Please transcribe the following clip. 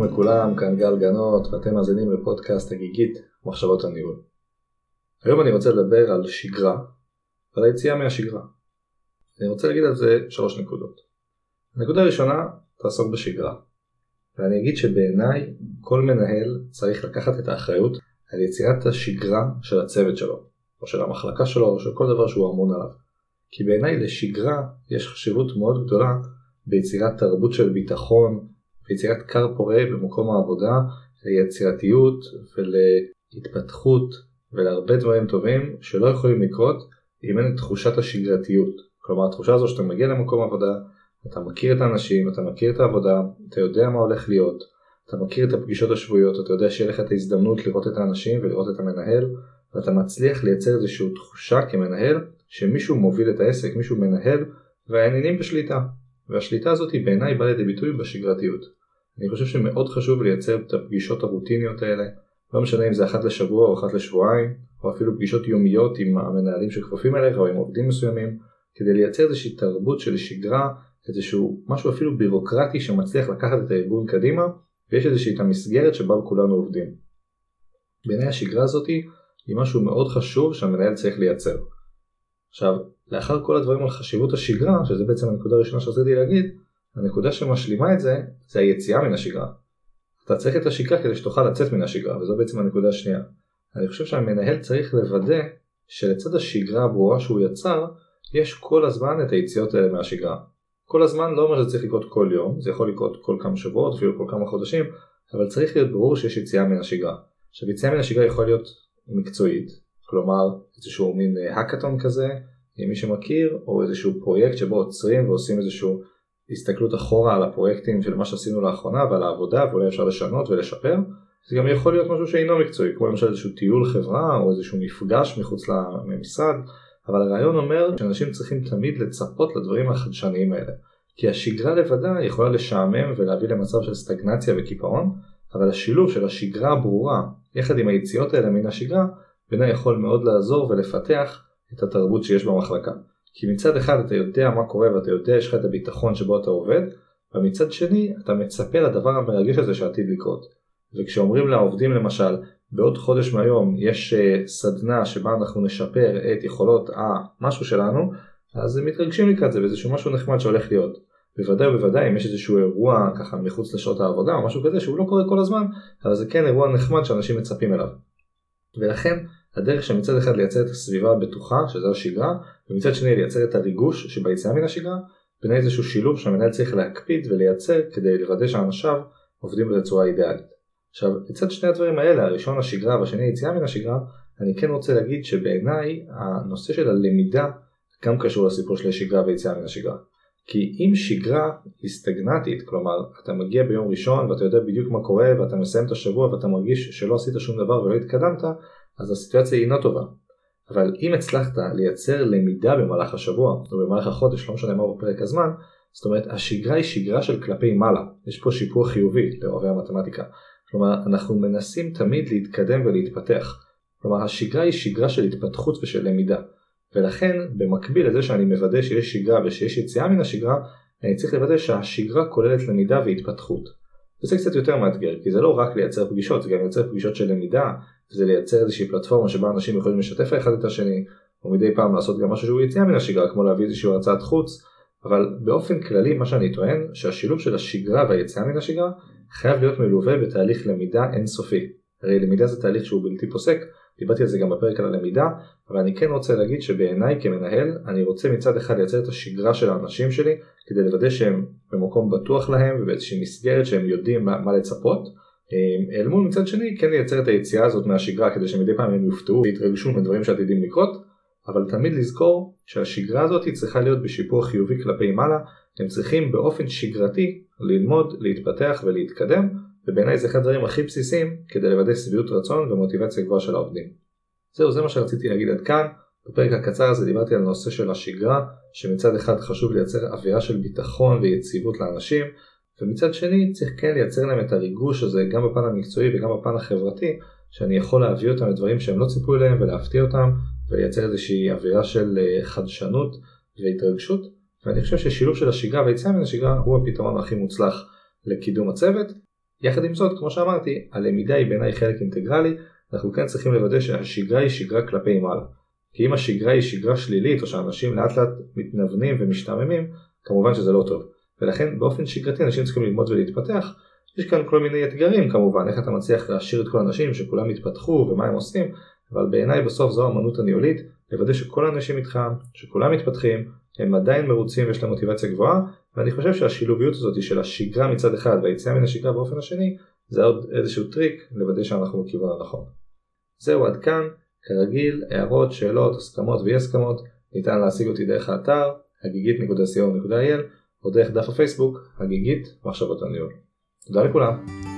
לכולם, כאן גל גנות ואתם מאזינים לפודקאסט הגיגית מחשבות הניהול. היום אני רוצה לדבר על שגרה ועל היציאה מהשגרה. אני רוצה להגיד על זה שלוש נקודות. הנקודה הראשונה תעסוק בשגרה. ואני אגיד שבעיניי כל מנהל צריך לקחת את האחריות על יצירת השגרה של הצוות שלו, או של המחלקה שלו, או של כל דבר שהוא אמון עליו. כי בעיניי לשגרה יש חשיבות מאוד גדולה ביצירת תרבות של ביטחון, ויצירת כר פורה במקום העבודה, ליצירתיות ולהתפתחות ולהרבה דברים טובים שלא יכולים לקרות אם אין את תחושת השגרתיות. כלומר התחושה הזו שאתה מגיע למקום עבודה, אתה מכיר את האנשים, אתה מכיר את העבודה, אתה יודע מה הולך להיות, אתה מכיר את הפגישות השבועיות, אתה יודע שיהיה לך את ההזדמנות לראות את האנשים ולראות את המנהל, ואתה מצליח לייצר איזושהי תחושה כמנהל שמישהו מוביל את העסק, מישהו מנהל, והעניינים בשליטה. והשליטה הזאת בעיניי באה לידי ביטוי בשגרתיות. אני חושב שמאוד חשוב לייצר את הפגישות הרוטיניות האלה, לא משנה אם זה אחת לשבוע או אחת לשבועיים, או אפילו פגישות יומיות עם המנהלים שכפופים אליך או עם עובדים מסוימים, כדי לייצר איזושהי תרבות של שגרה, איזשהו משהו אפילו בירוקרטי שמצליח לקחת את הארגון קדימה, ויש איזושהי את המסגרת שבה כולנו עובדים. בעיניי השגרה הזאת היא משהו מאוד חשוב שהמנהל צריך לייצר. עכשיו, לאחר כל הדברים על חשיבות השגרה, שזה בעצם הנקודה הראשונה שרציתי להגיד, הנקודה שמשלימה את זה, זה היציאה מן השגרה. אתה צריך את השגרה כדי שתוכל לצאת מן השגרה, וזו בעצם הנקודה השנייה. אני חושב שהמנהל צריך לוודא שלצד השגרה הברורה שהוא יצר, יש כל הזמן את היציאות האלה מהשגרה. כל הזמן לא אומר שזה צריך לקרות כל יום, זה יכול לקרות כל כמה שבועות, אפילו כל כמה חודשים, אבל צריך להיות ברור שיש יציאה מן השגרה. עכשיו יציאה מן השגרה יכולה להיות מקצועית, כלומר איזשהו מין האקתון כזה, עם מי שמכיר, או איזשהו פרויקט שבו עוצרים ועושים איזשהו הסתכלות אחורה על הפרויקטים של מה שעשינו לאחרונה ועל העבודה ואולי אפשר לשנות ולשפר. זה גם יכול להיות משהו שאינו מקצועי, כמו למשל איזשהו טיול חברה או איזשהו מפגש מחוץ למשרד, אבל הרעיון אומר שאנשים צריכים תמיד לצפות לדברים החדשניים האלה. כי השגרה לבדה יכולה לשעמם ולהביא למצב של סטגנציה וקיפאון, אבל השילוב של השגרה הברורה יחד עם היציאות האלה מן השגרה, בעיניי יכול מאוד לעזור ולפתח את התרבות שיש במחלקה. כי מצד אחד אתה יודע מה קורה ואתה יודע יש לך את הביטחון שבו אתה עובד, ומצד שני אתה מצפה לדבר המרגש הזה שעתיד לקרות. וכשאומרים לעובדים למשל, בעוד חודש מהיום יש uh, סדנה שבה אנחנו נשפר את יכולות המשהו שלנו, אז הם מתרגשים לקראת זה ואיזשהו משהו נחמד שהולך להיות. בוודאי ובוודאי אם יש איזשהו אירוע ככה מחוץ לשעות העבודה או משהו כזה שהוא לא קורה כל הזמן, אבל זה כן אירוע נחמד שאנשים מצפים אליו. ולכן הדרך שמצד אחד לייצר את הסביבה הבטוחה, שזה השגרה, ומצד שני לייצר את הריגוש שביציאה מן השגרה, בין איזשהו שילוב שהמנהל צריך להקפיד ולייצר כדי לוודא שאנשיו עובדים בצורה אידיאלית. עכשיו, לצד שני הדברים האלה, הראשון השגרה והשני היציאה מן השגרה, אני כן רוצה להגיד שבעיניי הנושא של הלמידה גם קשור לסיפור של השגרה ויציאה מן השגרה. כי אם שגרה היא סטגנטית, כלומר אתה מגיע ביום ראשון ואתה יודע בדיוק מה קורה ואתה מסיים את השבוע ואתה מרגיש שלא עשית שום דבר ולא התקדמת, אז הסיטואציה היא אינה טובה. אבל אם הצלחת לייצר למידה במהלך השבוע או במהלך החודש, לא משנה מה בפרק הזמן, זאת אומרת השגרה היא שגרה של כלפי מעלה, יש פה שיפור חיובי לאוהבי המתמטיקה. כלומר אנחנו מנסים תמיד להתקדם ולהתפתח. כלומר השגרה היא שגרה של התפתחות ושל למידה. ולכן במקביל לזה שאני מוודא שיש שגרה ושיש יציאה מן השגרה, אני צריך לוודא שהשגרה כוללת למידה והתפתחות. וזה קצת יותר מאתגר, כי זה לא רק לייצר פגישות, זה גם לייצר פגישות של למידה, זה לייצר איזושהי פלטפורמה שבה אנשים יכולים לשתף אחד את השני, או מדי פעם לעשות גם משהו שהוא יציאה מן השגרה, כמו להביא איזושהי הרצאת חוץ, אבל באופן כללי מה שאני טוען, שהשילוב של השגרה והיציאה מן השגרה חייב להיות מלווה בתהליך למידה אינסופי. הרי למידה זה תהליך שהוא בלתי פוסק, דיברתי על זה גם בפרק על הלמידה, אבל אני כן רוצה להגיד שבעיניי כמנהל, אני רוצה מצד אחד לייצר את השגרה של האנשים שלי, כדי לוודא שהם במקום בטוח להם ובאיזושהי מסגרת שהם יודעים מה, מה לצפות, אל מול מצד שני כן לייצר את היציאה הזאת מהשגרה כדי שמדי פעם הם יופתעו ויתרגשו מדברים שעתידים לקרות, אבל תמיד לזכור שהשגרה הזאת צריכה להיות בשיפור חיובי כלפי מעלה, הם צריכים באופן שגרתי ללמוד, להתפתח ולהתקדם, ובעיניי זה אחד הדברים הכי בסיסיים כדי לוודא שביעות רצון ומוטיבציה גבוהה של העובדים. זהו, זה מה שרציתי להגיד עד כאן. בפרק הקצר הזה דיברתי על נושא של השגרה, שמצד אחד חשוב לייצר אווירה של ביטחון ויציבות לאנשים, ומצד שני צריך כן לייצר להם את הריגוש הזה גם בפן המקצועי וגם בפן החברתי, שאני יכול להביא אותם לדברים שהם לא ציפו אליהם ולהפתיע אותם, ולייצר איזושהי אווירה של אה, חדשנות והתרגשות, ואני חושב ששילוב של השגרה והיציאה מן השגרה הוא הפתרון הכי מוצלח לקידום הצוות. יחד עם זאת, כמו שאמרתי, הלמידה היא בעיניי חלק אינטגרלי, אנחנו כן צריכים לוודא שהשגרה היא שגרה כלפי מעלה. כי אם השגרה היא שגרה שלילית או שאנשים לאט לאט מתנוונים ומשתעממים, כמובן שזה לא טוב. ולכן באופן שגרתי אנשים צריכים ללמוד ולהתפתח. יש כאן כל מיני אתגרים כמובן, איך אתה מצליח להשאיר את כל האנשים שכולם יתפתחו ומה הם עושים, אבל בעיניי בסוף זו האמנות הניהולית, לוודא שכל האנשים איתך, שכולם מתפתחים, הם עדיין מרוצים ויש להם מוטיבציה גבוהה, ואני חושב שהשילוביות הזאת של השגרה מצד אחד והיציאה מן השגרה באופן השני, זה עוד איזשהו טריק לוודא שאנחנו בכיוון הנכון. זהו עד כאן, כרגיל, הערות, שאלות, הסכמות ואי הסכמות, ניתן להשיג אותי דרך האתר הגיגית.co.il או דרך דף הפייסבוק הגיגית מחשבות הניהול. תודה לכולם.